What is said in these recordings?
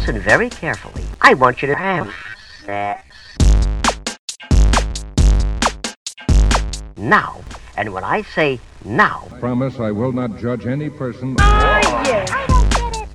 Listen very carefully. I want you to have sex. Now. And when I say now. I promise I will not judge any person. Oh, yeah. I don't get it.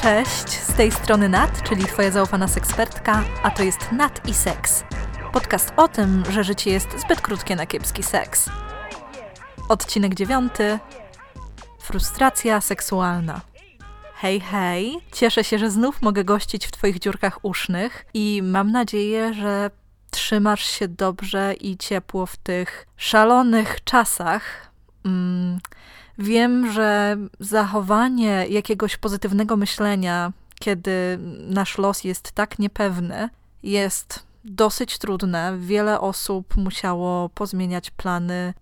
Cześć, tej strony Nat, czyli Twoja zaufana sekspertka, a to jest Nat i Seks. Podcast o tym, że życie jest zbyt krótkie na kiepski seks. Odcinek dziewiąty. Frustracja seksualna. Hej, hej, cieszę się, że znów mogę gościć w Twoich dziurkach usznych i mam nadzieję, że trzymasz się dobrze i ciepło w tych szalonych czasach. Mm, wiem, że zachowanie jakiegoś pozytywnego myślenia, kiedy nasz los jest tak niepewny, jest dosyć trudne. Wiele osób musiało pozmieniać plany,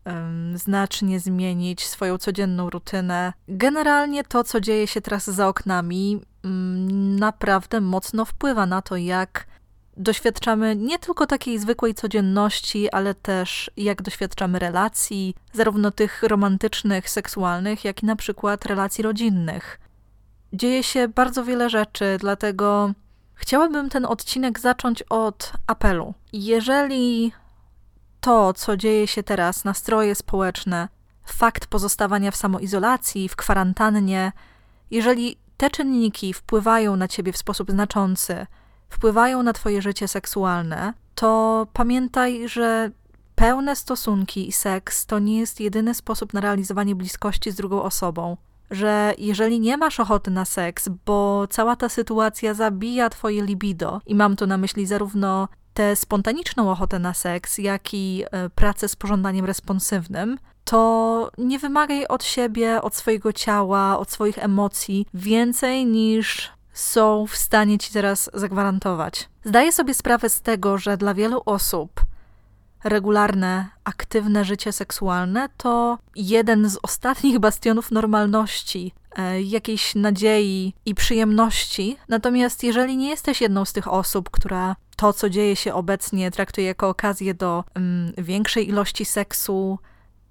znacznie zmienić swoją codzienną rutynę. Generalnie to, co dzieje się teraz za oknami, mm, naprawdę mocno wpływa na to, jak doświadczamy nie tylko takiej zwykłej codzienności, ale też jak doświadczamy relacji, zarówno tych romantycznych, seksualnych, jak i na przykład relacji rodzinnych. Dzieje się bardzo wiele rzeczy, dlatego chciałabym ten odcinek zacząć od apelu. Jeżeli to, co dzieje się teraz, nastroje społeczne, fakt pozostawania w samoizolacji, w kwarantannie, jeżeli te czynniki wpływają na ciebie w sposób znaczący, wpływają na Twoje życie seksualne, to pamiętaj, że pełne stosunki i seks to nie jest jedyny sposób na realizowanie bliskości z drugą osobą. Że jeżeli nie masz ochoty na seks, bo cała ta sytuacja zabija Twoje libido, i mam tu na myśli zarówno tę spontaniczną ochotę na seks, jak i e, pracę z pożądaniem responsywnym, to nie wymagaj od siebie, od swojego ciała, od swoich emocji więcej niż są w stanie ci teraz zagwarantować. Zdaję sobie sprawę z tego, że dla wielu osób regularne, aktywne życie seksualne to jeden z ostatnich bastionów normalności, e, jakiejś nadziei i przyjemności. Natomiast jeżeli nie jesteś jedną z tych osób, która to, co dzieje się obecnie, traktuje jako okazję do mm, większej ilości seksu,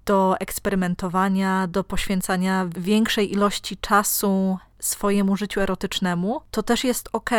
do eksperymentowania, do poświęcania większej ilości czasu swojemu życiu erotycznemu, to też jest ok.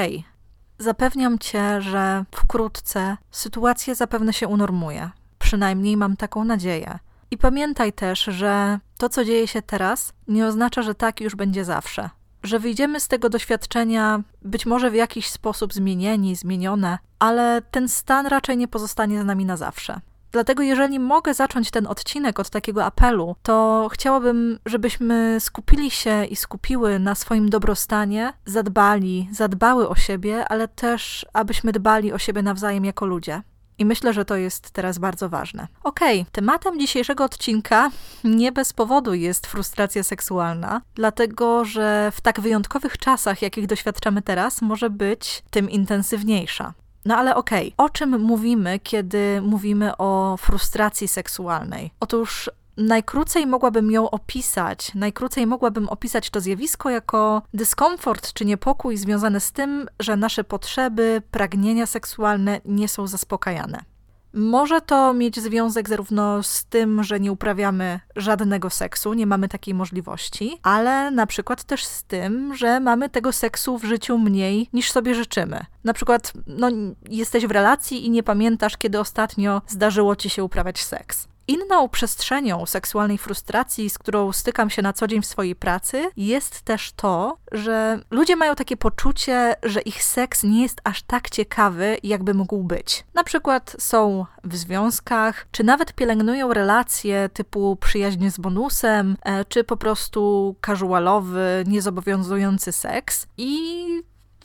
Zapewniam cię, że wkrótce sytuacja zapewne się unormuje. Przynajmniej mam taką nadzieję. I pamiętaj też, że to, co dzieje się teraz, nie oznacza, że tak już będzie zawsze. Że wyjdziemy z tego doświadczenia być może w jakiś sposób zmienieni, zmienione, ale ten stan raczej nie pozostanie z nami na zawsze. Dlatego, jeżeli mogę zacząć ten odcinek od takiego apelu, to chciałabym, żebyśmy skupili się i skupiły na swoim dobrostanie, zadbali, zadbały o siebie, ale też, abyśmy dbali o siebie nawzajem jako ludzie. I myślę, że to jest teraz bardzo ważne. Okej, okay, tematem dzisiejszego odcinka nie bez powodu jest frustracja seksualna, dlatego że w tak wyjątkowych czasach, jakich doświadczamy teraz, może być tym intensywniejsza. No ale okej, okay. o czym mówimy, kiedy mówimy o frustracji seksualnej? Otóż najkrócej mogłabym ją opisać, najkrócej mogłabym opisać to zjawisko jako dyskomfort czy niepokój związany z tym, że nasze potrzeby, pragnienia seksualne nie są zaspokajane. Może to mieć związek zarówno z tym, że nie uprawiamy żadnego seksu, nie mamy takiej możliwości, ale na przykład też z tym, że mamy tego seksu w życiu mniej niż sobie życzymy. Na przykład, no, jesteś w relacji i nie pamiętasz, kiedy ostatnio zdarzyło ci się uprawiać seks. Inną przestrzenią seksualnej frustracji, z którą stykam się na co dzień w swojej pracy, jest też to, że ludzie mają takie poczucie, że ich seks nie jest aż tak ciekawy, jakby mógł być. Na przykład są w związkach, czy nawet pielęgnują relacje typu przyjaźń z bonusem, e, czy po prostu casualowy, niezobowiązujący seks i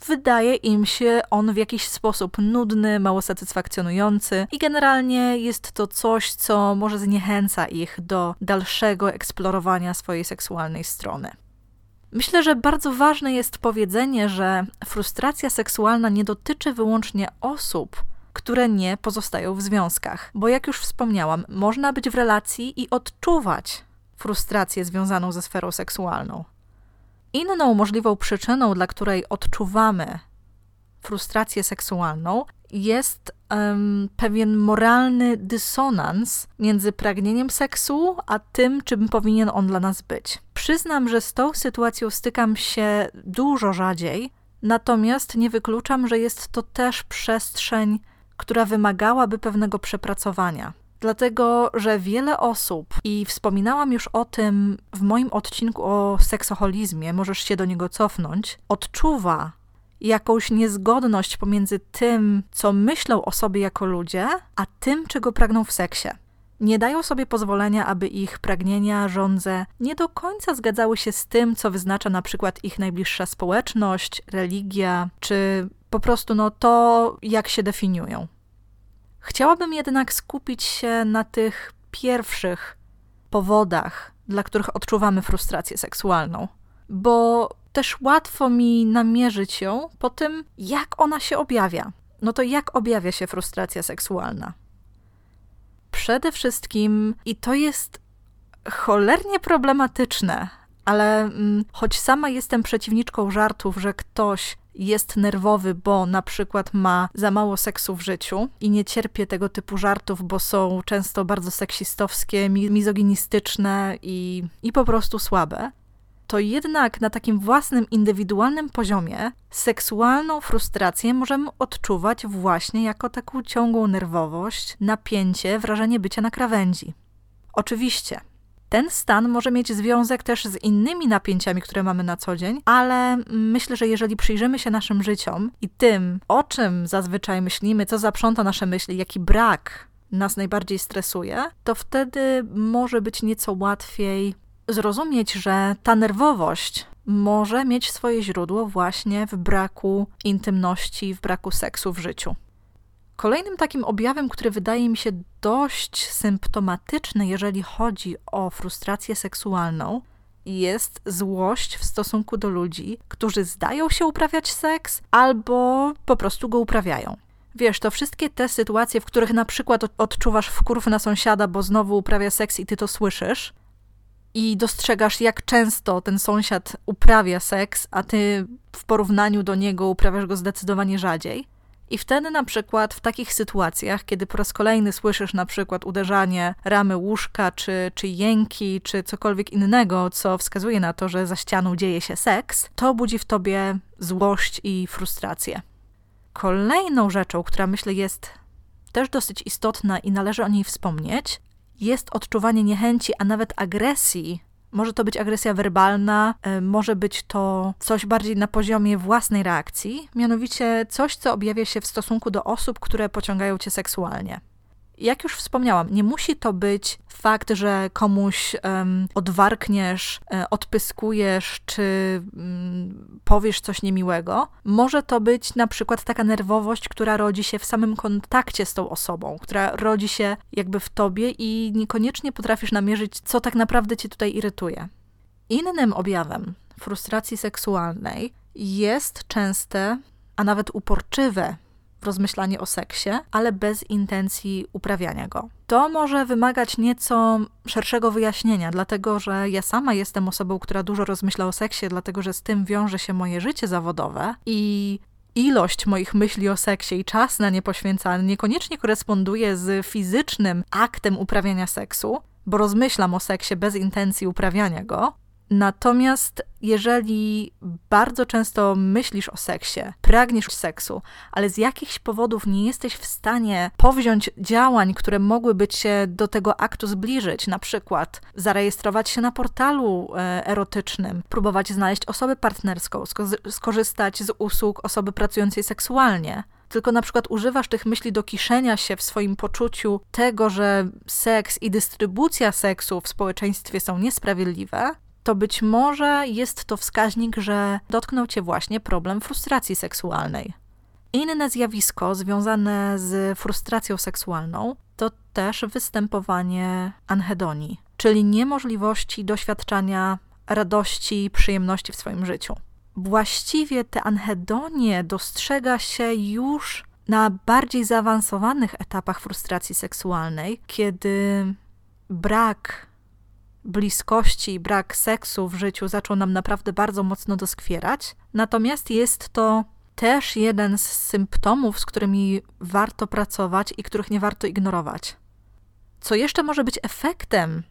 wydaje im się on w jakiś sposób nudny, mało satysfakcjonujący i generalnie jest to coś, co może zniechęca ich do dalszego eksplorowania swojej seksualnej strony. Myślę, że bardzo ważne jest powiedzenie, że frustracja seksualna nie dotyczy wyłącznie osób, które nie pozostają w związkach, bo jak już wspomniałam, można być w relacji i odczuwać frustrację związaną ze sferą seksualną. Inną możliwą przyczyną, dla której odczuwamy frustrację seksualną, jest um, pewien moralny dysonans między pragnieniem seksu, a tym, czym powinien on dla nas być. Przyznam, że z tą sytuacją stykam się dużo rzadziej, natomiast nie wykluczam, że jest to też przestrzeń, która wymagałaby pewnego przepracowania. Dlatego, że wiele osób, i wspominałam już o tym w moim odcinku o seksoholizmie, możesz się do niego cofnąć, odczuwa jakąś niezgodność pomiędzy tym, co myślą o sobie jako ludzie, a tym, czego pragną w seksie. Nie dają sobie pozwolenia, aby ich pragnienia, żądze nie do końca zgadzały się z tym, co wyznacza na przykład ich najbliższa społeczność, religia, czy po prostu no, to, jak się definiują. Chciałabym jednak skupić się na tych pierwszych powodach, dla których odczuwamy frustrację seksualną, bo też łatwo mi namierzyć ją po tym, jak ona się objawia. No to jak objawia się frustracja seksualna? Przede wszystkim, i to jest cholernie problematyczne, ale mm, choć sama jestem przeciwniczką żartów, że ktoś jest nerwowy, bo na przykład ma za mało seksu w życiu i nie cierpię tego typu żartów, bo są często bardzo seksistowskie, mizoginistyczne i, i po prostu słabe, to jednak na takim własnym, indywidualnym poziomie seksualną frustrację możemy odczuwać właśnie jako taką ciągłą nerwowość, napięcie, wrażenie bycia na krawędzi. Oczywiście, ten stan może mieć związek też z innymi napięciami, które mamy na co dzień, ale myślę, że jeżeli przyjrzymy się naszym życiom i tym, o czym zazwyczaj myślimy, co zaprząta nasze myśli, jaki brak nas najbardziej stresuje, to wtedy może być nieco łatwiej zrozumieć, że ta nerwowość może mieć swoje źródło właśnie w braku intymności, w braku seksu w życiu. Kolejnym takim objawem, który wydaje mi się dość symptomatyczny, jeżeli chodzi o frustrację seksualną, jest złość w stosunku do ludzi, którzy zdają się uprawiać seks albo po prostu go uprawiają. Wiesz, to wszystkie te sytuacje, w których na przykład odczuwasz wkurw na sąsiada, bo znowu uprawia seks i ty to słyszysz, i dostrzegasz, jak często ten sąsiad uprawia seks, a ty w porównaniu do niego uprawiasz go zdecydowanie rzadziej. I wtedy na przykład w takich sytuacjach, kiedy po raz kolejny słyszysz na przykład uderzanie ramy łóżka, czy, czy jęki, czy cokolwiek innego, co wskazuje na to, że za ścianą dzieje się seks, to budzi w tobie złość i frustrację. Kolejną rzeczą, która myślę jest też dosyć istotna i należy o niej wspomnieć, jest odczuwanie niechęci, a nawet agresji. Może to być agresja werbalna, e, może być to coś bardziej na poziomie własnej reakcji, mianowicie coś, co objawia się w stosunku do osób, które pociągają cię seksualnie jak już wspomniałam, nie musi to być fakt, że komuś um, odwarkniesz, e, odpyskujesz, czy um, powiesz coś niemiłego. Może to być na przykład taka nerwowość, która rodzi się w samym kontakcie z tą osobą, która rodzi się jakby w tobie i niekoniecznie potrafisz namierzyć, co tak naprawdę cię tutaj irytuje. Innym objawem frustracji seksualnej jest częste, a nawet uporczywe rozmyślanie o seksie, ale bez intencji uprawiania go. To może wymagać nieco szerszego wyjaśnienia, dlatego że ja sama jestem osobą, która dużo rozmyśla o seksie, dlatego że z tym wiąże się moje życie zawodowe i ilość moich myśli o seksie i czas na nie poświęcany niekoniecznie koresponduje z fizycznym aktem uprawiania seksu, bo rozmyślam o seksie bez intencji uprawiania go, Natomiast jeżeli bardzo często myślisz o seksie, pragniesz seksu, ale z jakichś powodów nie jesteś w stanie powziąć działań, które mogłyby cię do tego aktu zbliżyć, na przykład zarejestrować się na portalu e, erotycznym, próbować znaleźć osobę partnerską, skorzystać z usług osoby pracującej seksualnie, tylko na przykład używasz tych myśli do kiszenia się w swoim poczuciu tego, że seks i dystrybucja seksu w społeczeństwie są niesprawiedliwe, to być może jest to wskaźnik, że dotknął cię właśnie problem frustracji seksualnej. Inne zjawisko związane z frustracją seksualną to też występowanie anhedonii, czyli niemożliwości doświadczania radości i przyjemności w swoim życiu. Właściwie te anhedonie dostrzega się już na bardziej zaawansowanych etapach frustracji seksualnej, kiedy brak bliskości, brak seksu w życiu zaczął nam naprawdę bardzo mocno doskwierać. Natomiast jest to też jeden z symptomów, z którymi warto pracować i których nie warto ignorować. Co jeszcze może być efektem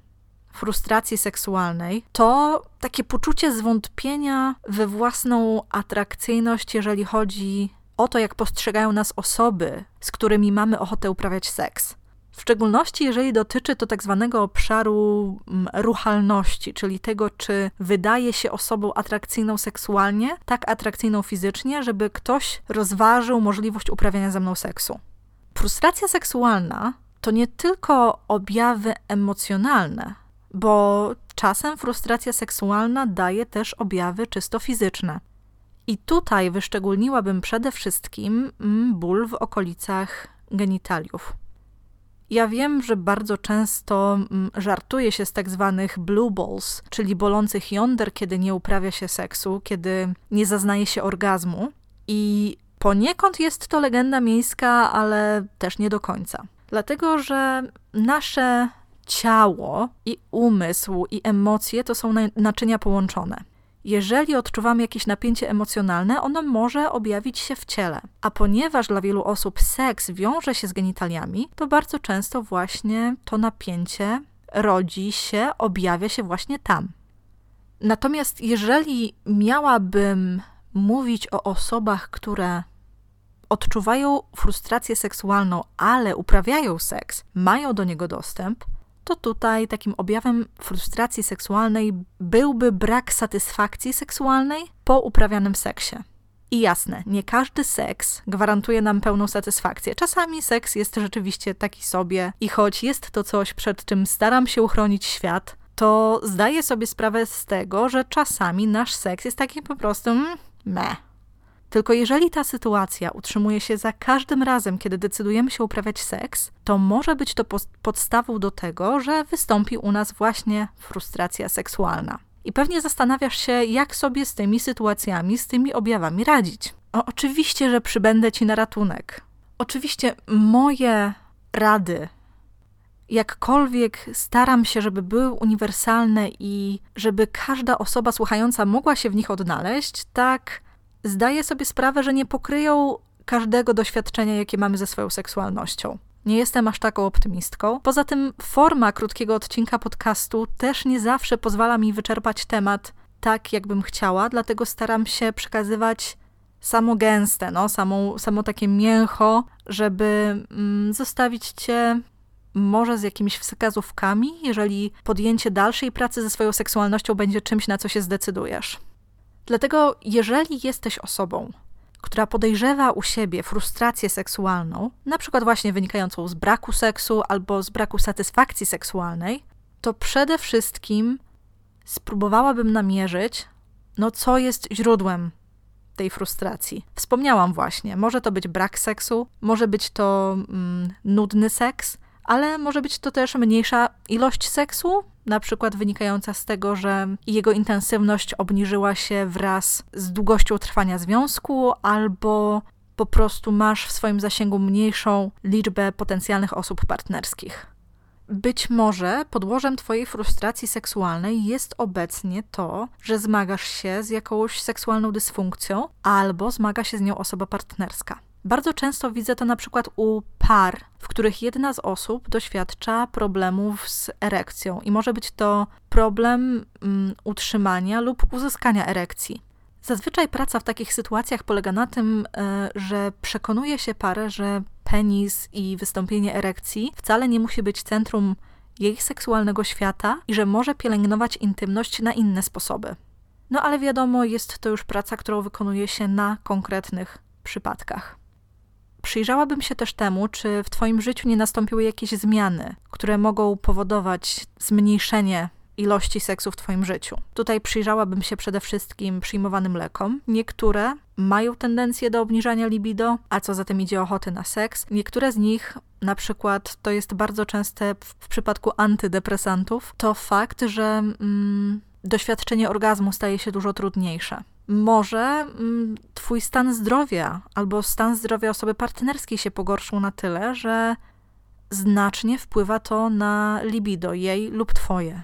frustracji seksualnej, to takie poczucie zwątpienia we własną atrakcyjność, jeżeli chodzi o to, jak postrzegają nas osoby, z którymi mamy ochotę uprawiać seks. W szczególności, jeżeli dotyczy to tak zwanego obszaru mm, ruchalności, czyli tego, czy wydaje się osobą atrakcyjną seksualnie, tak atrakcyjną fizycznie, żeby ktoś rozważył możliwość uprawiania ze mną seksu. Frustracja seksualna to nie tylko objawy emocjonalne, bo czasem frustracja seksualna daje też objawy czysto fizyczne. I tutaj wyszczególniłabym przede wszystkim mm, ból w okolicach genitaliów. Ja wiem, że bardzo często mm, żartuje się z tak zwanych blue balls, czyli bolących jąder, kiedy nie uprawia się seksu, kiedy nie zaznaje się orgazmu. I poniekąd jest to legenda miejska, ale też nie do końca. Dlatego, że nasze ciało i umysł i emocje to są naczynia połączone. Jeżeli odczuwamy jakieś napięcie emocjonalne, ono może objawić się w ciele. A ponieważ dla wielu osób seks wiąże się z genitaliami, to bardzo często właśnie to napięcie rodzi się, objawia się właśnie tam. Natomiast jeżeli miałabym mówić o osobach, które odczuwają frustrację seksualną, ale uprawiają seks, mają do niego dostęp, to tutaj takim objawem frustracji seksualnej byłby brak satysfakcji seksualnej po uprawianym seksie. I jasne, nie każdy seks gwarantuje nam pełną satysfakcję. Czasami seks jest rzeczywiście taki sobie, i choć jest to coś, przed czym staram się uchronić świat, to zdaję sobie sprawę z tego, że czasami nasz seks jest taki po prostu mm, meh. Tylko jeżeli ta sytuacja utrzymuje się za każdym razem, kiedy decydujemy się uprawiać seks, to może być to podstawą do tego, że wystąpi u nas właśnie frustracja seksualna. I pewnie zastanawiasz się, jak sobie z tymi sytuacjami, z tymi objawami radzić. O, oczywiście, że przybędę ci na ratunek. Oczywiście moje rady, jakkolwiek staram się, żeby były uniwersalne i żeby każda osoba słuchająca mogła się w nich odnaleźć, tak zdaję sobie sprawę, że nie pokryją każdego doświadczenia, jakie mamy ze swoją seksualnością. Nie jestem aż taką optymistką. Poza tym, forma krótkiego odcinka podcastu też nie zawsze pozwala mi wyczerpać temat tak, jakbym chciała, dlatego staram się przekazywać samo gęste, no, samo, samo takie mięcho, żeby mm, zostawić cię może z jakimiś wskazówkami, jeżeli podjęcie dalszej pracy ze swoją seksualnością będzie czymś, na co się zdecydujesz. Dlatego, jeżeli jesteś osobą, która podejrzewa u siebie frustrację seksualną, na przykład właśnie wynikającą z braku seksu albo z braku satysfakcji seksualnej, to przede wszystkim spróbowałabym namierzyć, no co jest źródłem tej frustracji. Wspomniałam właśnie, może to być brak seksu, może być to mm, nudny seks, ale może być to też mniejsza ilość seksu, na przykład wynikająca z tego, że jego intensywność obniżyła się wraz z długością trwania związku, albo po prostu masz w swoim zasięgu mniejszą liczbę potencjalnych osób partnerskich. Być może podłożem Twojej frustracji seksualnej jest obecnie to, że zmagasz się z jakąś seksualną dysfunkcją, albo zmaga się z nią osoba partnerska. Bardzo często widzę to na przykład u par, w których jedna z osób doświadcza problemów z erekcją i może być to problem um, utrzymania lub uzyskania erekcji. Zazwyczaj praca w takich sytuacjach polega na tym, e, że przekonuje się parę, że penis i wystąpienie erekcji wcale nie musi być centrum jej seksualnego świata i że może pielęgnować intymność na inne sposoby. No ale wiadomo, jest to już praca, którą wykonuje się na konkretnych przypadkach. Przyjrzałabym się też temu, czy w Twoim życiu nie nastąpiły jakieś zmiany, które mogą powodować zmniejszenie ilości seksu w Twoim życiu. Tutaj przyjrzałabym się przede wszystkim przyjmowanym lekom. Niektóre mają tendencję do obniżania libido, a co za tym idzie ochoty na seks. Niektóre z nich, na przykład, to jest bardzo częste w, przypadku antydepresantów, to fakt, że mm, doświadczenie orgazmu staje się dużo trudniejsze może mm, twój stan zdrowia albo stan zdrowia osoby partnerskiej się pogorszył na tyle, że znacznie wpływa to na libido jej lub twoje.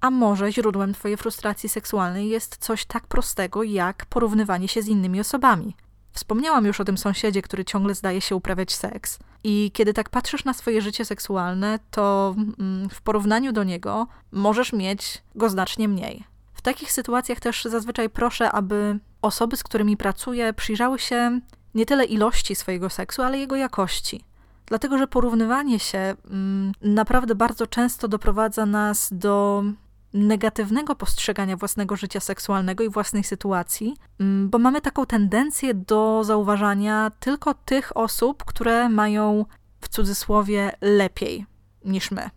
A może źródłem twojej frustracji seksualnej jest coś tak prostego jak porównywanie się z innymi osobami. Wspomniałam już o tym sąsiedzie, który ciągle zdaje się uprawiać seks. I kiedy tak patrzysz na swoje życie seksualne, to mm, w porównaniu do niego możesz mieć go znacznie mniej. Takich sytuacjach też zazwyczaj proszę, aby osoby, z którymi pracuję, przyjrzały się nie tyle ilości swojego seksu, ale jego jakości. Dlatego, że porównywanie się mm, naprawdę bardzo często doprowadza nas do negatywnego postrzegania własnego życia seksualnego i własnej sytuacji, mm, bo mamy taką tendencję do zauważania tylko tych osób, które mają w cudzysłowie lepiej niż my.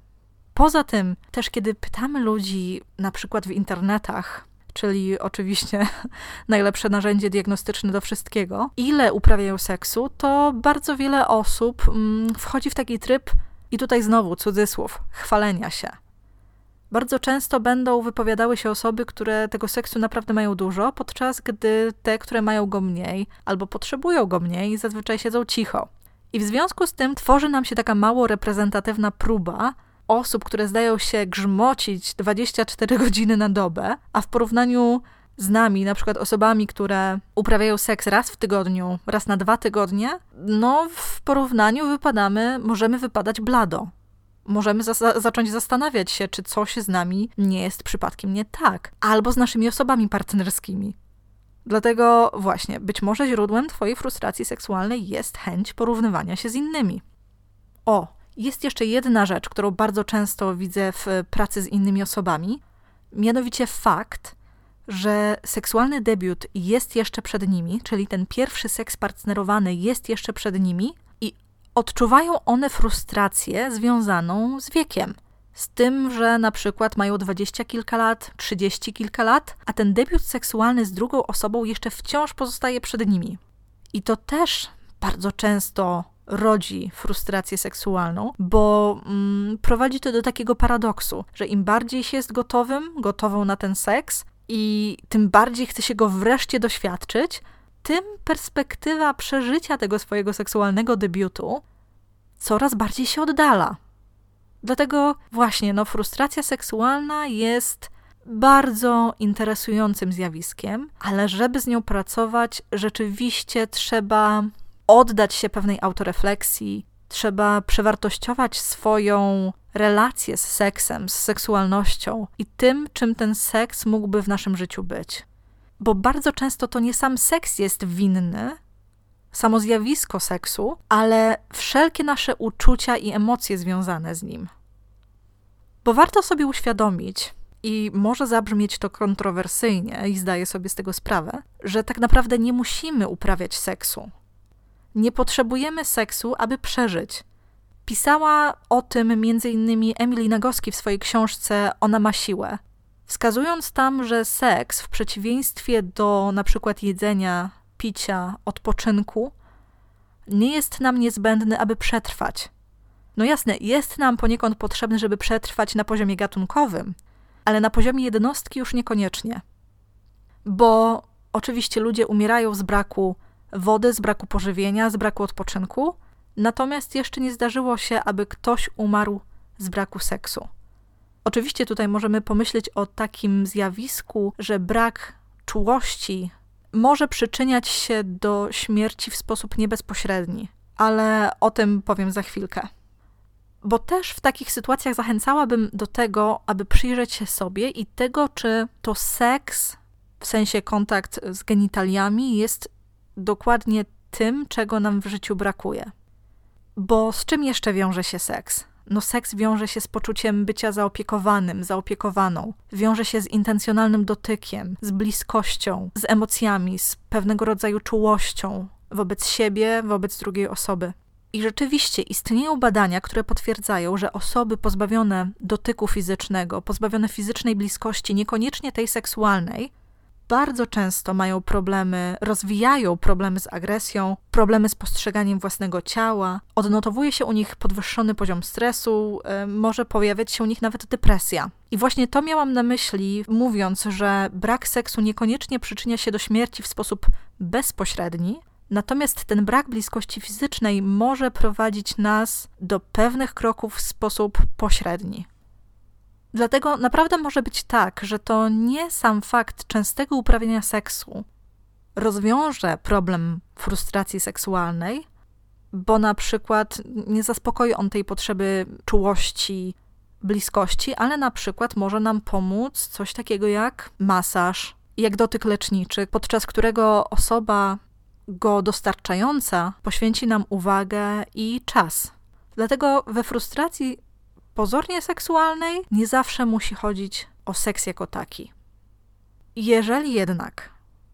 Poza tym, też kiedy pytamy ludzi, na przykład w internetach, czyli oczywiście najlepsze narzędzie diagnostyczne do wszystkiego, ile uprawiają seksu, to bardzo wiele osób mm, wchodzi w taki tryb, i tutaj znowu cudzysłów, chwalenia się. Bardzo często będą wypowiadały się osoby, które tego seksu naprawdę mają dużo, podczas gdy te, które mają go mniej albo potrzebują go mniej, zazwyczaj siedzą cicho. I w związku z tym tworzy nam się taka mało reprezentatywna próba osób, które zdają się grzmocić 24 godziny na dobę, a w porównaniu z nami, na przykład osobami, które uprawiają seks raz w tygodniu, raz na dwa tygodnie, no w porównaniu wypadamy, możemy wypadać blado możemy za zacząć zastanawiać się, czy coś z nami nie jest przypadkiem nie tak, albo z naszymi osobami partnerskimi. Dlatego właśnie, być może źródłem Twojej frustracji seksualnej jest chęć porównywania się z innymi. O, jest jeszcze jedna rzecz, którą bardzo często widzę w pracy z innymi osobami, mianowicie fakt, że seksualny debiut jest jeszcze przed nimi, czyli ten pierwszy seks partnerowany jest jeszcze przed nimi, odczuwają one frustrację związaną z wiekiem. Z tym, że na przykład mają dwadzieścia kilka lat, trzydzieści kilka lat, a ten debiut seksualny z drugą osobą jeszcze wciąż pozostaje przed nimi. I to też bardzo często rodzi frustrację seksualną, bo mm, prowadzi to do takiego paradoksu, że im bardziej się jest gotowym, gotową na ten seks, i tym bardziej chce się go wreszcie doświadczyć, tym perspektywa przeżycia tego swojego seksualnego debiutu coraz bardziej się oddala. Dlatego właśnie, no, frustracja seksualna jest bardzo interesującym zjawiskiem, ale żeby z nią pracować, rzeczywiście trzeba oddać się pewnej autorefleksji, trzeba przewartościować swoją relację z seksem, z seksualnością i tym, czym ten seks mógłby w naszym życiu być bo bardzo często to nie sam seks jest winny, samo zjawisko seksu, ale wszelkie nasze uczucia i emocje związane z nim. Bo warto sobie uświadomić, i może zabrzmieć to kontrowersyjnie, i zdaję sobie z tego sprawę, że tak naprawdę nie musimy uprawiać seksu. Nie potrzebujemy seksu, aby przeżyć. Pisała o tym m.in. Emily Nagoski w swojej książce Ona ma siłę wskazując tam, że seks w przeciwieństwie do przykład jedzenia, picia, odpoczynku, nie jest nam niezbędny, aby przetrwać. No jasne, jest nam poniekąd potrzebny, żeby przetrwać na poziomie gatunkowym, ale na poziomie jednostki już niekoniecznie. Bo oczywiście ludzie umierają z braku wody, z braku pożywienia, z braku odpoczynku, natomiast jeszcze nie zdarzyło się, aby ktoś umarł z braku seksu. Oczywiście tutaj możemy pomyśleć o takim zjawisku, że brak czułości może przyczyniać się do śmierci w sposób niebezpośredni, ale o tym powiem za chwilkę. Bo też w takich sytuacjach zachęcałabym do tego, aby przyjrzeć się sobie i tego, czy to seks, w sensie kontakt z genitaliami, jest dokładnie tym, czego nam w życiu brakuje. Bo z czym jeszcze wiąże się seks? no seks wiąże się z poczuciem bycia zaopiekowanym, zaopiekowaną. Wiąże się z intencjonalnym dotykiem, z bliskością, z emocjami, z pewnego rodzaju czułością wobec siebie, wobec drugiej osoby. I rzeczywiście istnieją badania, które potwierdzają, że osoby pozbawione dotyku fizycznego, pozbawione fizycznej bliskości, niekoniecznie tej seksualnej, bardzo często mają problemy, rozwijają problemy z agresją, problemy z postrzeganiem własnego ciała, odnotowuje się u nich podwyższony poziom stresu, y, może pojawiać się u nich nawet depresja. I właśnie to miałam na myśli, mówiąc, że brak seksu niekoniecznie przyczynia się do śmierci w sposób bezpośredni, Natomiast ten brak bliskości fizycznej może prowadzić nas do pewnych kroków w sposób pośredni. Dlatego naprawdę może być tak, że to nie sam fakt częstego uprawiania seksu rozwiąże problem frustracji seksualnej, bo na przykład nie zaspokoi on tej potrzeby czułości, bliskości, ale na przykład może nam pomóc coś takiego jak masaż, jak dotyk leczniczy, podczas którego osoba go dostarczająca poświęci nam uwagę i czas. Dlatego we frustracji pozornie seksualnej nie zawsze musi chodzić o seks jako taki. Jeżeli jednak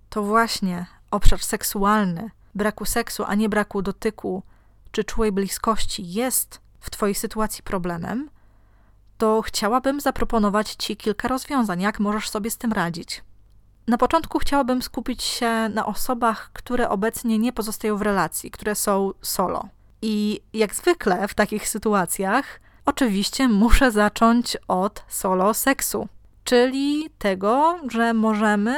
to właśnie obszar seksualny, braku seksu, a nie braku dotyku czy czułej bliskości jest w Twojej sytuacji problemem, to chciałabym zaproponować Ci kilka rozwiązań, jak możesz sobie z tym radzić. Na początku chciałabym skupić się na osobach, które obecnie nie pozostają w relacji, które są solo. I jak zwykle w takich sytuacjach, oczywiście muszę zacząć od solo seksu, czyli tego, że możemy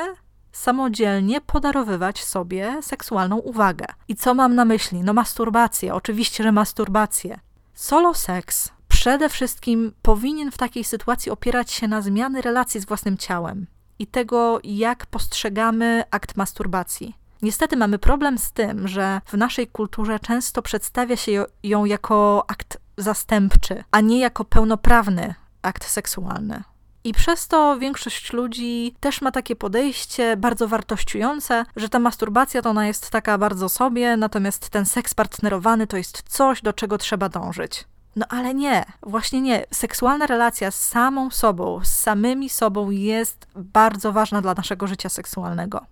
samodzielnie podarowywać sobie seksualną uwagę. I co mam na myśli? No masturbację, oczywiście, że masturbację. Solo seks przede wszystkim powinien w takiej sytuacji opierać się na zmiany relacji z własnym ciałem i tego, jak postrzegamy akt masturbacji. Niestety mamy problem z tym, że w naszej kulturze często przedstawia się ją jako akt zastępczy, a nie jako pełnoprawny akt seksualny. I przez to większość ludzi też ma takie podejście bardzo wartościujące, że ta masturbacja to ona jest taka bardzo sobie, natomiast ten seks partnerowany to jest coś, do czego trzeba dążyć. No ale nie, właśnie nie. Seksualna relacja z samą sobą, z samymi sobą jest bardzo ważna dla naszego życia seksualnego.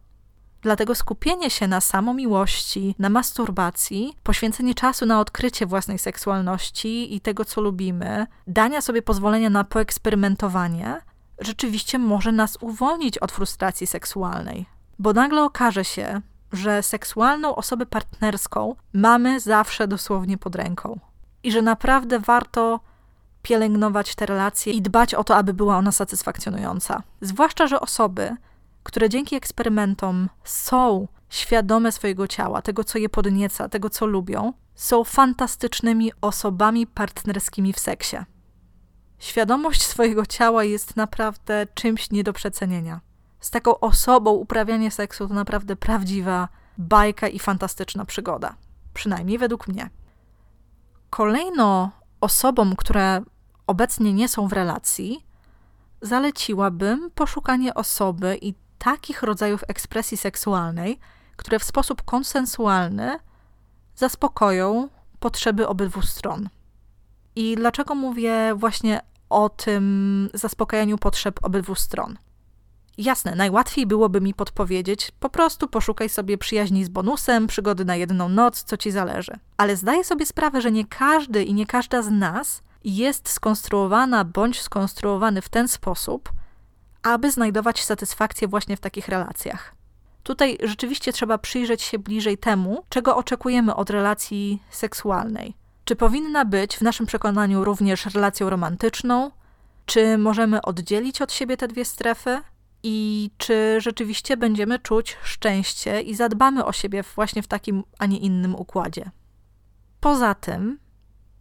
Dlatego skupienie się na samomiłości, na masturbacji, poświęcenie czasu na odkrycie własnej seksualności i tego, co lubimy, dania sobie pozwolenia na poeksperymentowanie, rzeczywiście może nas uwolnić od frustracji seksualnej. Bo nagle okaże się, że seksualną osobę partnerską mamy zawsze dosłownie pod ręką i że naprawdę warto pielęgnować te relacje i dbać o to, aby była ona satysfakcjonująca. Zwłaszcza, że osoby, które dzięki eksperymentom są świadome swojego ciała, tego, co je podnieca, tego, co lubią, są fantastycznymi osobami partnerskimi w seksie. Świadomość swojego ciała jest naprawdę czymś nie do przecenienia. Z taką osobą uprawianie seksu to naprawdę prawdziwa bajka i fantastyczna przygoda. Przynajmniej według mnie. Kolejno osobom, które obecnie nie są w relacji, zaleciłabym poszukanie osoby i takich rodzajów ekspresji seksualnej, które w sposób konsensualny zaspokoją potrzeby obydwu stron. I dlaczego mówię właśnie o tym zaspokajaniu potrzeb obydwu stron? Jasne, najłatwiej byłoby mi podpowiedzieć, po prostu poszukaj sobie przyjaźni z bonusem, przygody na jedną noc, co ci zależy. Ale zdaję sobie sprawę, że nie każdy i nie każda z nas jest skonstruowana bądź skonstruowany w ten sposób, aby znajdować satysfakcję właśnie w takich relacjach. Tutaj rzeczywiście trzeba przyjrzeć się bliżej temu, czego oczekujemy od relacji seksualnej. Czy powinna być w naszym przekonaniu również relacją romantyczną? Czy możemy oddzielić od siebie te dwie strefy? i czy rzeczywiście będziemy czuć szczęście i zadbamy o siebie właśnie w takim, a nie innym układzie. Poza tym,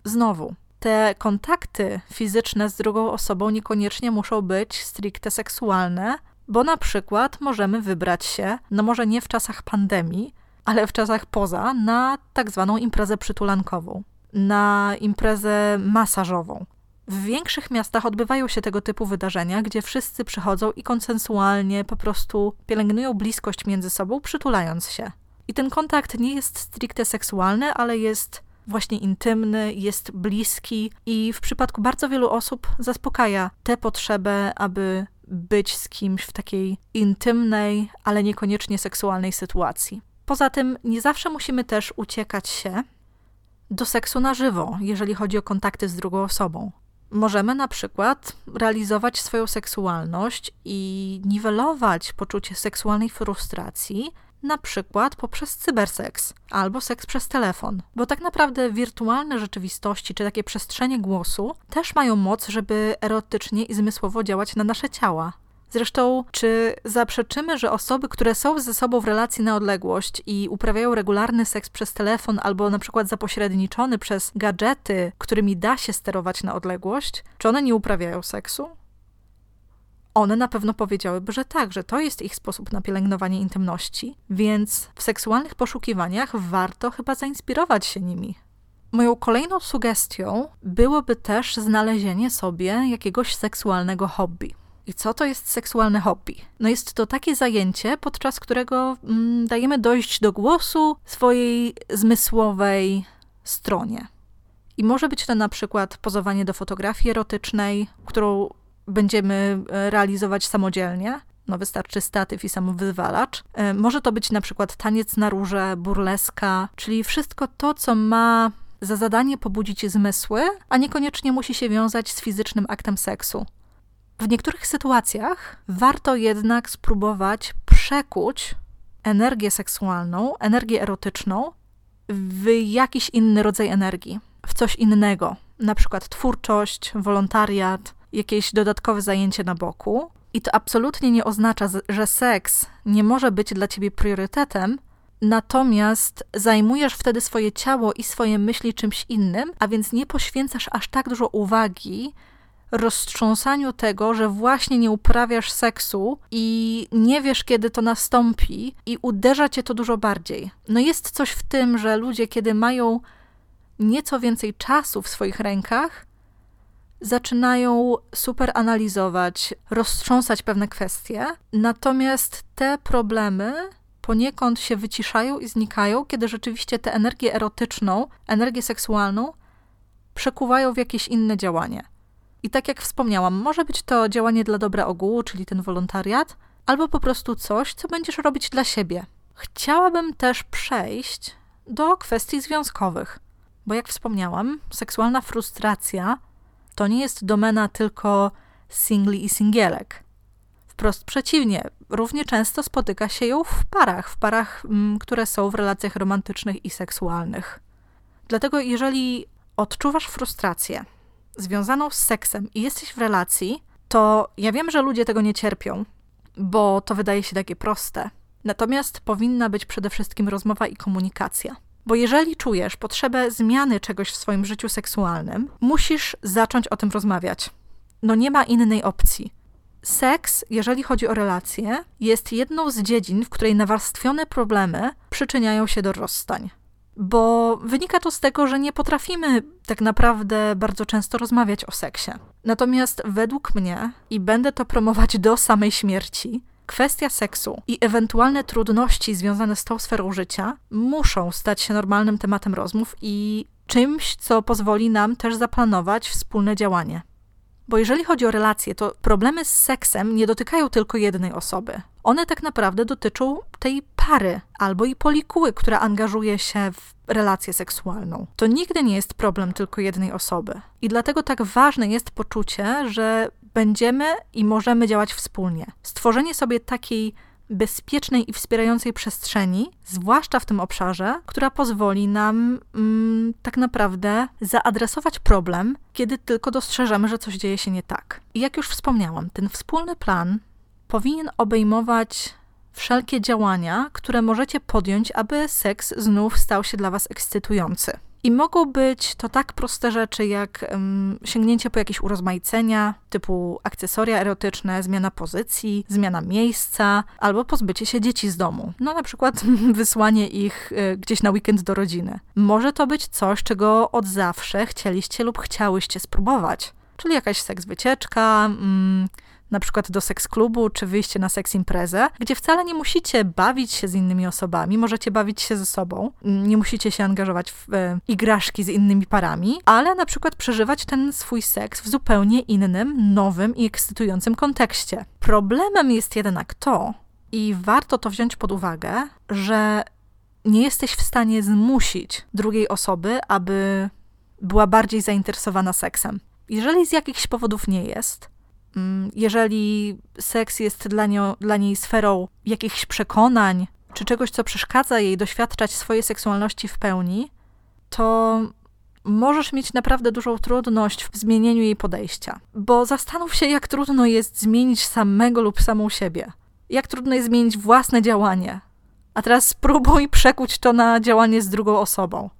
znowu, te kontakty fizyczne z drugą osobą niekoniecznie muszą być stricte seksualne, bo na przykład możemy wybrać się, no może nie w czasach pandemii, ale w czasach poza, na tak zwaną imprezę przytulankową, na imprezę masażową, w większych miastach odbywają się tego typu wydarzenia, gdzie wszyscy przychodzą i konsensualnie po prostu pielęgnują bliskość między sobą, przytulając się. I ten kontakt nie jest stricte seksualny, ale jest właśnie intymny, jest bliski i w przypadku bardzo wielu osób zaspokaja tę potrzebę, aby być z kimś w takiej intymnej, ale niekoniecznie seksualnej sytuacji. Poza tym, nie zawsze musimy też uciekać się do seksu na żywo, jeżeli chodzi o kontakty z drugą osobą. Możemy na przykład realizować swoją seksualność i niwelować poczucie seksualnej frustracji, na przykład poprzez cyberseks albo seks przez telefon. Bo tak naprawdę wirtualne rzeczywistości czy takie przestrzenie głosu też mają moc, żeby erotycznie i zmysłowo działać na nasze ciała. Zresztą, czy zaprzeczymy, że osoby, które są ze sobą w relacji na odległość i uprawiają regularny seks przez telefon albo na przykład zapośredniczony przez gadżety, którymi da się sterować na odległość, czy one nie uprawiają seksu? One na pewno powiedziałyby, że tak, że to jest ich sposób na pielęgnowanie intymności, więc w seksualnych poszukiwaniach warto chyba zainspirować się nimi. Moją kolejną sugestią byłoby też znalezienie sobie jakiegoś seksualnego hobby. I co to jest seksualne hobby? No jest to takie zajęcie, podczas którego mm, dajemy dojść do głosu swojej zmysłowej stronie. I może być to na przykład pozowanie do fotografii erotycznej, którą będziemy e, realizować samodzielnie. No wystarczy statyw i samowywalacz. E, może to być na przykład taniec na róże, burleska, czyli wszystko to, co ma za zadanie pobudzić zmysły, a niekoniecznie musi się wiązać z fizycznym aktem seksu. W niektórych sytuacjach warto jednak spróbować przekuć energię seksualną, energię erotyczną w jakiś inny rodzaj energii, w coś innego, na przykład twórczość, wolontariat, jakieś dodatkowe zajęcie na boku. I to absolutnie nie oznacza, że seks nie może być dla ciebie priorytetem, natomiast zajmujesz wtedy swoje ciało i swoje myśli czymś innym, a więc nie poświęcasz aż tak dużo uwagi roztrząsaniu tego, że właśnie nie uprawiasz seksu i nie wiesz, kiedy to nastąpi, i uderza cię to dużo bardziej. No jest coś w tym, że ludzie, kiedy mają nieco więcej czasu w swoich rękach, zaczynają super analizować, roztrząsać pewne kwestie, natomiast te problemy poniekąd się wyciszają i znikają, kiedy rzeczywiście tę energię erotyczną, energię seksualną przekuwają w jakieś inne działanie. I tak jak wspomniałam, może być to działanie dla dobra ogółu, czyli ten wolontariat, albo po prostu coś, co będziesz robić dla siebie. Chciałabym też przejść do kwestii związkowych, bo jak wspomniałam, seksualna frustracja to nie jest domena tylko singli i singielek. Wprost przeciwnie, równie często spotyka się ją w parach, w parach, mm, które są w relacjach romantycznych i seksualnych. Dlatego, jeżeli odczuwasz frustrację, związaną z seksem i jesteś w relacji, to ja wiem, że ludzie tego nie cierpią, bo to wydaje się takie proste. Natomiast powinna być przede wszystkim rozmowa i komunikacja. Bo jeżeli czujesz potrzebę zmiany czegoś w swoim życiu seksualnym, musisz zacząć o tym rozmawiać. No nie ma innej opcji. Seks, jeżeli chodzi o relacje, jest jedną z dziedzin, w której nawarstwione problemy przyczyniają się do rozstań bo wynika to z tego, że nie potrafimy tak naprawdę bardzo często rozmawiać o seksie. Natomiast według mnie, i będę to promować do samej śmierci, kwestia seksu i ewentualne trudności związane z tą sferą życia muszą stać się normalnym tematem rozmów i czymś, co pozwoli nam też zaplanować wspólne działanie. Bo jeżeli chodzi o relacje, to problemy z seksem nie dotykają tylko jednej osoby. One tak naprawdę dotyczą tej pary albo i polikuły, która angażuje się w relację seksualną. To nigdy nie jest problem tylko jednej osoby. I dlatego tak ważne jest poczucie, że będziemy i możemy działać wspólnie. Stworzenie sobie takiej bezpiecznej i wspierającej przestrzeni, zwłaszcza w tym obszarze, która pozwoli nam mm, tak naprawdę zaadresować problem, kiedy tylko dostrzeżemy, że coś dzieje się nie tak. I jak już wspomniałam, ten wspólny plan powinien obejmować wszelkie działania, które możecie podjąć, aby seks znów stał się dla Was ekscytujący. I mogą być to tak proste rzeczy jak um, sięgnięcie po jakieś urozmaicenia, typu akcesoria erotyczne, zmiana pozycji, zmiana miejsca, albo pozbycie się dzieci z domu. No na przykład wysłanie ich y, gdzieś na weekend do rodziny. Może to być coś, czego od zawsze chcieliście lub chciałyście spróbować. Czyli jakaś seks wycieczka, mm, na przykład do seks klubu, czy wyjście na seks imprezę, gdzie wcale nie musicie bawić się z innymi osobami, możecie bawić się ze sobą, nie musicie się angażować w e, igraszki z innymi parami, ale na przykład przeżywać ten swój seks w zupełnie innym, nowym i ekscytującym kontekście. Problemem jest jednak to, i warto to wziąć pod uwagę, że nie jesteś w stanie zmusić drugiej osoby, aby była bardziej zainteresowana seksem. Jeżeli z jakichś powodów nie jest, jeżeli seks jest dla, dla niej sferą jakichś przekonań, czy czegoś, co przeszkadza jej doświadczać swojej seksualności w pełni, to możesz mieć naprawdę dużą trudność w zmienieniu jej podejścia. Bo zastanów się, jak trudno jest zmienić samego lub samą siebie. Jak trudno jest zmienić własne działanie. A teraz spróbuj przekuć to na działanie z drugą osobą.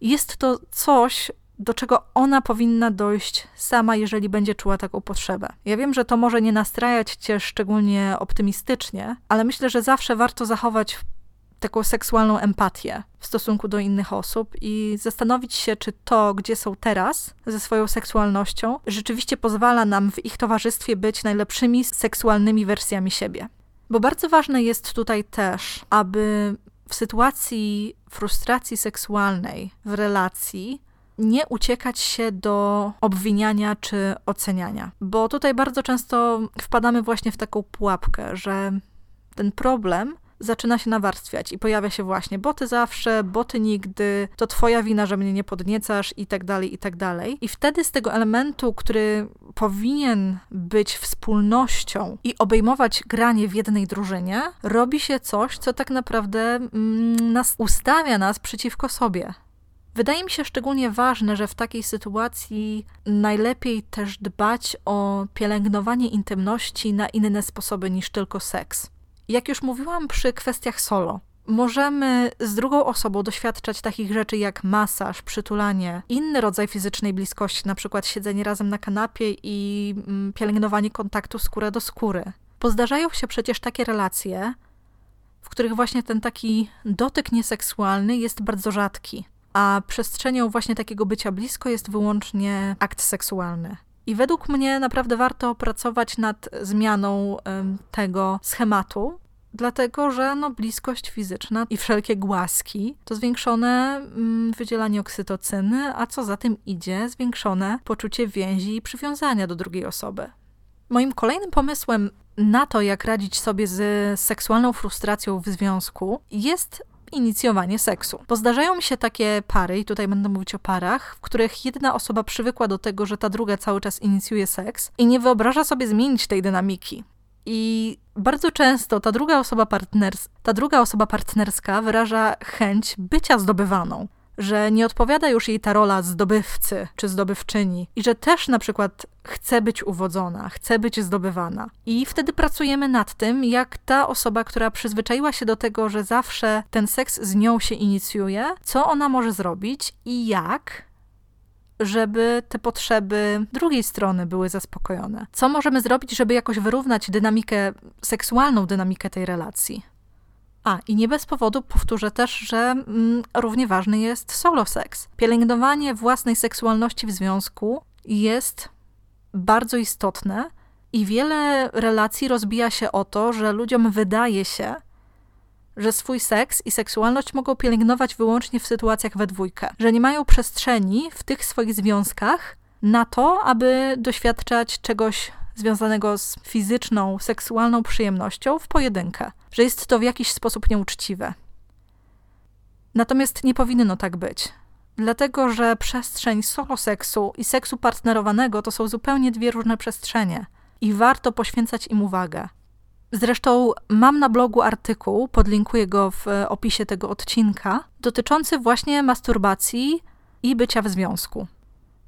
Jest to coś, do czego ona powinna dojść sama, jeżeli będzie czuła taką potrzebę. Ja wiem, że to może nie nastrajać cię szczególnie optymistycznie, ale myślę, że zawsze warto zachować taką seksualną empatię w stosunku do innych osób i zastanowić się, czy to, gdzie są teraz ze swoją seksualnością, rzeczywiście pozwala nam w ich towarzystwie być najlepszymi seksualnymi wersjami siebie. Bo bardzo ważne jest tutaj też, aby w sytuacji frustracji seksualnej w relacji nie uciekać się do obwiniania czy oceniania, bo tutaj bardzo często wpadamy właśnie w taką pułapkę, że ten problem zaczyna się nawarstwiać i pojawia się właśnie, bo ty zawsze, bo ty nigdy, to twoja wina, że mnie nie podniecasz i tak dalej, i tak dalej. I wtedy z tego elementu, który powinien być wspólnością i obejmować granie w jednej drużynie, robi się coś, co tak naprawdę mm, nas ustawia nas przeciwko sobie. Wydaje mi się szczególnie ważne, że w takiej sytuacji najlepiej też dbać o pielęgnowanie intymności na inne sposoby niż tylko seks. Jak już mówiłam przy kwestiach solo, możemy z drugą osobą doświadczać takich rzeczy jak masaż, przytulanie, inny rodzaj fizycznej bliskości, na przykład siedzenie razem na kanapie i mm, pielęgnowanie kontaktu skóra do skóry. Pozdarzają się przecież takie relacje, w których właśnie ten taki dotyk nieseksualny jest bardzo rzadki, a przestrzenią właśnie takiego bycia blisko jest wyłącznie akt seksualny. I według mnie naprawdę warto pracować nad zmianą tego schematu, dlatego że no, bliskość fizyczna i wszelkie głaski to zwiększone mm, wydzielanie oksytocyny, a co za tym idzie, zwiększone poczucie więzi i przywiązania do drugiej osoby. Moim kolejnym pomysłem na to, jak radzić sobie z seksualną frustracją w związku, jest inicjowanie seksu. Bo zdarzają mi się takie pary, i tutaj będę mówić o parach, w których jedna osoba przywykła do tego, że ta druga cały czas inicjuje seks i nie wyobraża sobie zmienić tej dynamiki. I bardzo często ta druga osoba partners, ta druga osoba partnerska wyraża chęć bycia zdobywaną że nie odpowiada już jej ta rola zdobywcy czy zdobywczyni i że też na przykład chce być uwodzona, chce być zdobywana. I wtedy pracujemy nad tym, jak ta osoba, która przyzwyczaiła się do tego, że zawsze ten seks z nią się inicjuje, co ona może zrobić i jak żeby te potrzeby drugiej strony były zaspokojone. Co możemy zrobić, żeby jakoś wyrównać dynamikę, seksualną dynamikę tej relacji? A, i nie bez powodu powtórzę też, że mm, równie ważny jest solo seks. Pielęgnowanie własnej seksualności w związku jest bardzo istotne i wiele relacji rozbija się o to, że ludziom wydaje się, że swój seks i seksualność mogą pielęgnować wyłącznie w sytuacjach we dwójkę, że nie mają przestrzeni w tych swoich związkach na to, aby doświadczać czegoś związanego z fizyczną, seksualną przyjemnością w pojedynkę, że jest to w jakiś sposób nieuczciwe. Natomiast nie powinno tak być. Dlatego, że przestrzeń solo seksu i seksu partnerowanego to są zupełnie dwie różne przestrzenie i warto poświęcać im uwagę. Zresztą mam na blogu artykuł, podlinkuję go w opisie tego odcinka, dotyczący właśnie masturbacji i bycia w związku.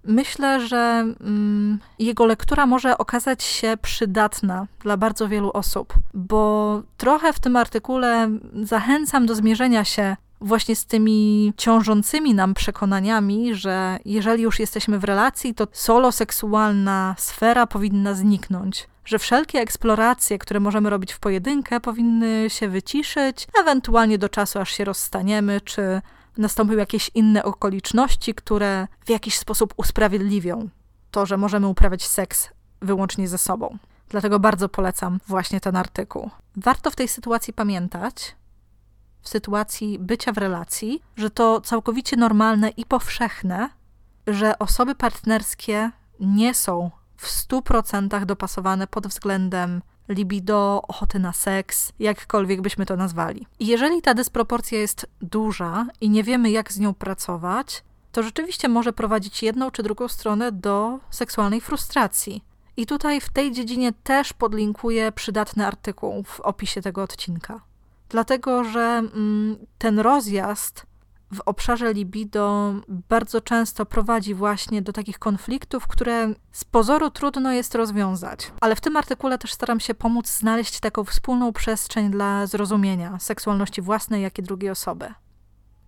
Myślę, że mm, jego lektura może okazać się przydatna dla bardzo wielu osób, bo trochę w tym artykule zachęcam do zmierzenia się właśnie z tymi ciążącymi nam przekonaniami, że jeżeli już jesteśmy w relacji, to solo seksualna sfera powinna zniknąć. Że wszelkie eksploracje, które możemy robić w pojedynkę, powinny się wyciszyć, ewentualnie do czasu, aż się rozstaniemy, czy nastąpią jakieś inne okoliczności, które w jakiś sposób usprawiedliwią to, że możemy uprawiać seks wyłącznie ze sobą. Dlatego bardzo polecam właśnie ten artykuł. Warto w tej sytuacji pamiętać, w sytuacji bycia w relacji, że to całkowicie normalne i powszechne, że osoby partnerskie nie są w 100% dopasowane pod względem libido, ochoty na seks, jakkolwiek byśmy to nazwali. I jeżeli ta dysproporcja jest duża i nie wiemy, jak z nią pracować, to rzeczywiście może prowadzić jedną czy drugą stronę do seksualnej frustracji. I tutaj w tej dziedzinie też podlinkuję przydatny artykuł w opisie tego odcinka. Dlatego, że mm, ten rozjazd w obszarze libido bardzo często prowadzi właśnie do takich konfliktów, które z pozoru trudno jest rozwiązać. Ale w tym artykule też staram się pomóc znaleźć taką wspólną przestrzeń dla zrozumienia seksualności własnej, jak i drugiej osoby.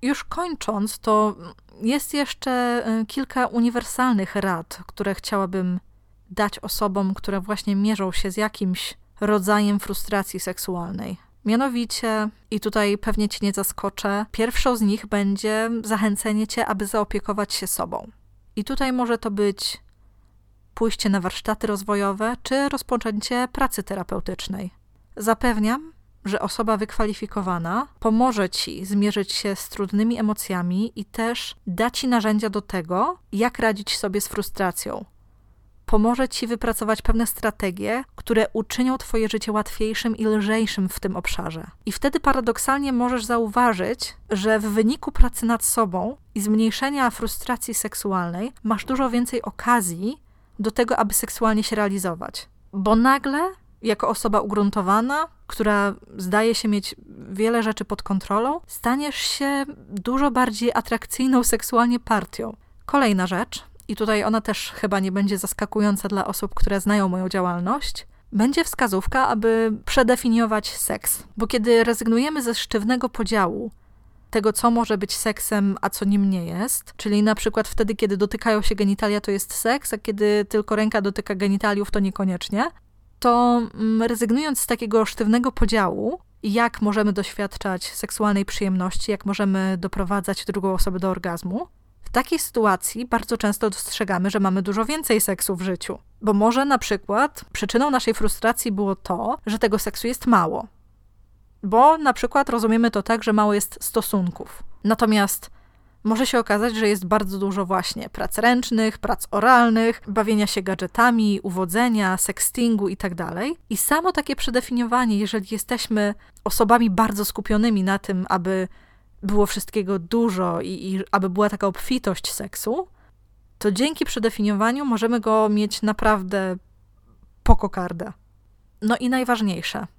Już kończąc, to Jest jeszcze y, kilka uniwersalnych rad, które chciałabym dać osobom, które właśnie mierzą się z jakimś rodzajem frustracji seksualnej. Mianowicie, i tutaj pewnie cię nie zaskoczę, pierwszą z nich będzie zachęcenie cię, aby zaopiekować się sobą. I tutaj może to być pójście na warsztaty rozwojowe czy rozpoczęcie pracy terapeutycznej. Zapewniam, że osoba wykwalifikowana pomoże ci zmierzyć się z trudnymi emocjami i też da ci narzędzia do tego, jak radzić sobie z frustracją. Pomoże ci wypracować pewne strategie, które uczynią twoje życie łatwiejszym i lżejszym w tym obszarze. I wtedy paradoksalnie możesz zauważyć, że w wyniku pracy nad sobą i zmniejszenia frustracji seksualnej masz dużo więcej okazji do tego, aby seksualnie się realizować. Bo nagle, jako osoba ugruntowana, która zdaje się mieć wiele rzeczy pod kontrolą, staniesz się dużo bardziej atrakcyjną seksualnie partią. Kolejna rzecz, i tutaj ona też chyba nie będzie zaskakująca dla osób, które znają moją działalność, będzie wskazówka, aby przedefiniować seks. Bo kiedy rezygnujemy ze sztywnego podziału tego, co może być seksem, a co nim nie jest, czyli na przykład wtedy, kiedy dotykają się genitalia, to jest seks, a kiedy tylko ręka dotyka genitaliów, to niekoniecznie, to mm, rezygnując z takiego sztywnego podziału, jak możemy doświadczać seksualnej przyjemności, jak możemy doprowadzać drugą osobę do orgazmu, w takiej sytuacji bardzo często dostrzegamy, że mamy dużo więcej seksu w życiu. Bo może na przykład przyczyną naszej frustracji było to, że tego seksu jest mało. Bo na przykład rozumiemy to tak, że mało jest stosunków. Natomiast może się okazać, że jest bardzo dużo właśnie prac ręcznych, prac oralnych, bawienia się gadżetami, uwodzenia, sextingu itd. Tak I samo takie przedefiniowanie, jeżeli jesteśmy osobami bardzo skupionymi na tym, aby było wszystkiego dużo i, i aby była taka obfitość seksu, to dzięki przedefiniowaniu możemy go mieć naprawdę po kokardę. No i najważniejsze –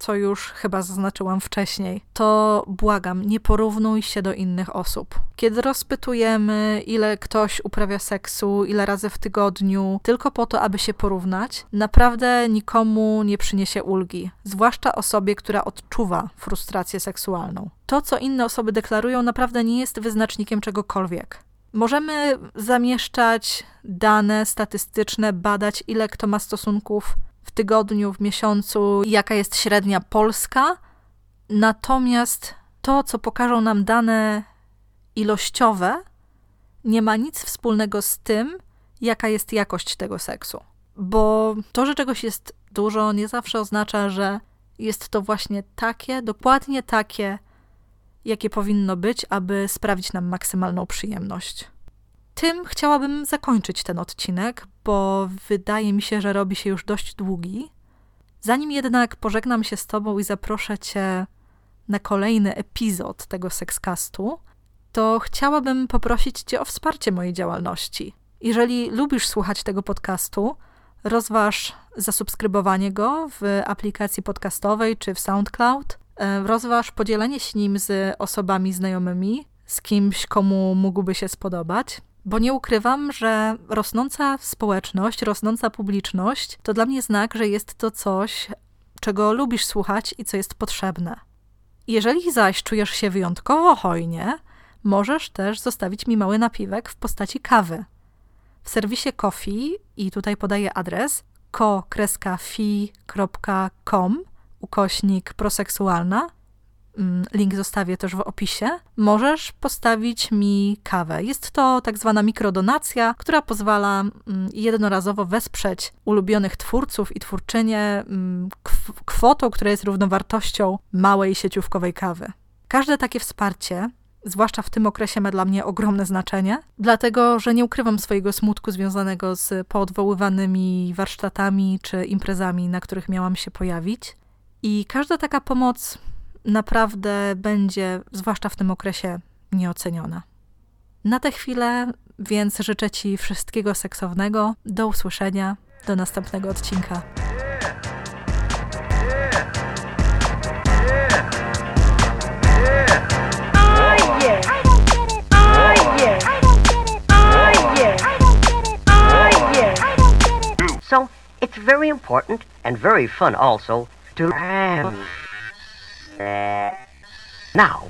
co już chyba zaznaczyłam wcześniej, to błagam, nie porównuj się do innych osób. Kiedy rozpytujemy, ile ktoś uprawia seksu, ile razy w tygodniu, tylko po to, aby się porównać, naprawdę nikomu nie przyniesie ulgi, zwłaszcza osobie, która odczuwa frustrację seksualną. To, co inne osoby deklarują, naprawdę nie jest wyznacznikiem czegokolwiek. Możemy zamieszczać dane statystyczne, badać, ile kto ma stosunków w tygodniu, w miesiącu, jaka jest średnia polska. Natomiast to, co pokażą nam dane ilościowe, nie ma nic wspólnego z tym, jaka jest jakość tego seksu. Bo to, że czegoś jest dużo, nie zawsze oznacza, że jest to właśnie takie, dokładnie takie, jakie powinno być, aby sprawić nam maksymalną przyjemność tym chciałabym zakończyć ten odcinek, bo wydaje mi się, że robi się już dość długi. Zanim jednak pożegnam się z Tobą i zaproszę Cię na kolejny epizod tego sexcastu, to chciałabym poprosić Cię o wsparcie mojej działalności. Jeżeli lubisz słuchać tego podcastu, rozważ zasubskrybowanie go w aplikacji podcastowej czy w SoundCloud. E, rozważ podzielenie się nim z osobami znajomymi, z kimś, komu mógłby się spodobać. Bo nie ukrywam, że rosnąca społeczność, rosnąca publiczność to dla mnie znak, że jest to coś, czego lubisz słuchać i co jest potrzebne. Jeżeli zaś czujesz się wyjątkowo hojnie, możesz też zostawić mi mały napiwek w postaci kawy. W serwisie Coffee, i tutaj podaję adres, ko-fi.com ukośnik proseksualna, link zostawię też w opisie, możesz postawić mi kawę. Jest to tak zwana mikrodonacja, która pozwala mm, jednorazowo wesprzeć ulubionych twórców i twórczynie mm, kwotą, która jest równowartością małej sieciówkowej kawy. Każde takie wsparcie zwłaszcza w tym okresie ma dla mnie ogromne znaczenie, dlatego że nie ukrywam swojego smutku związanego z poodwoływanymi warsztatami czy imprezami, na których miałam się pojawić. I każda taka pomoc naprawdę będzie, zwłaszcza w tym okresie, nieoceniona. Na tę chwilę więc życzę Ci wszystkiego seksownego. Do usłyszenia, do następnego odcinka. So it's very important and very fun also to. Um, now,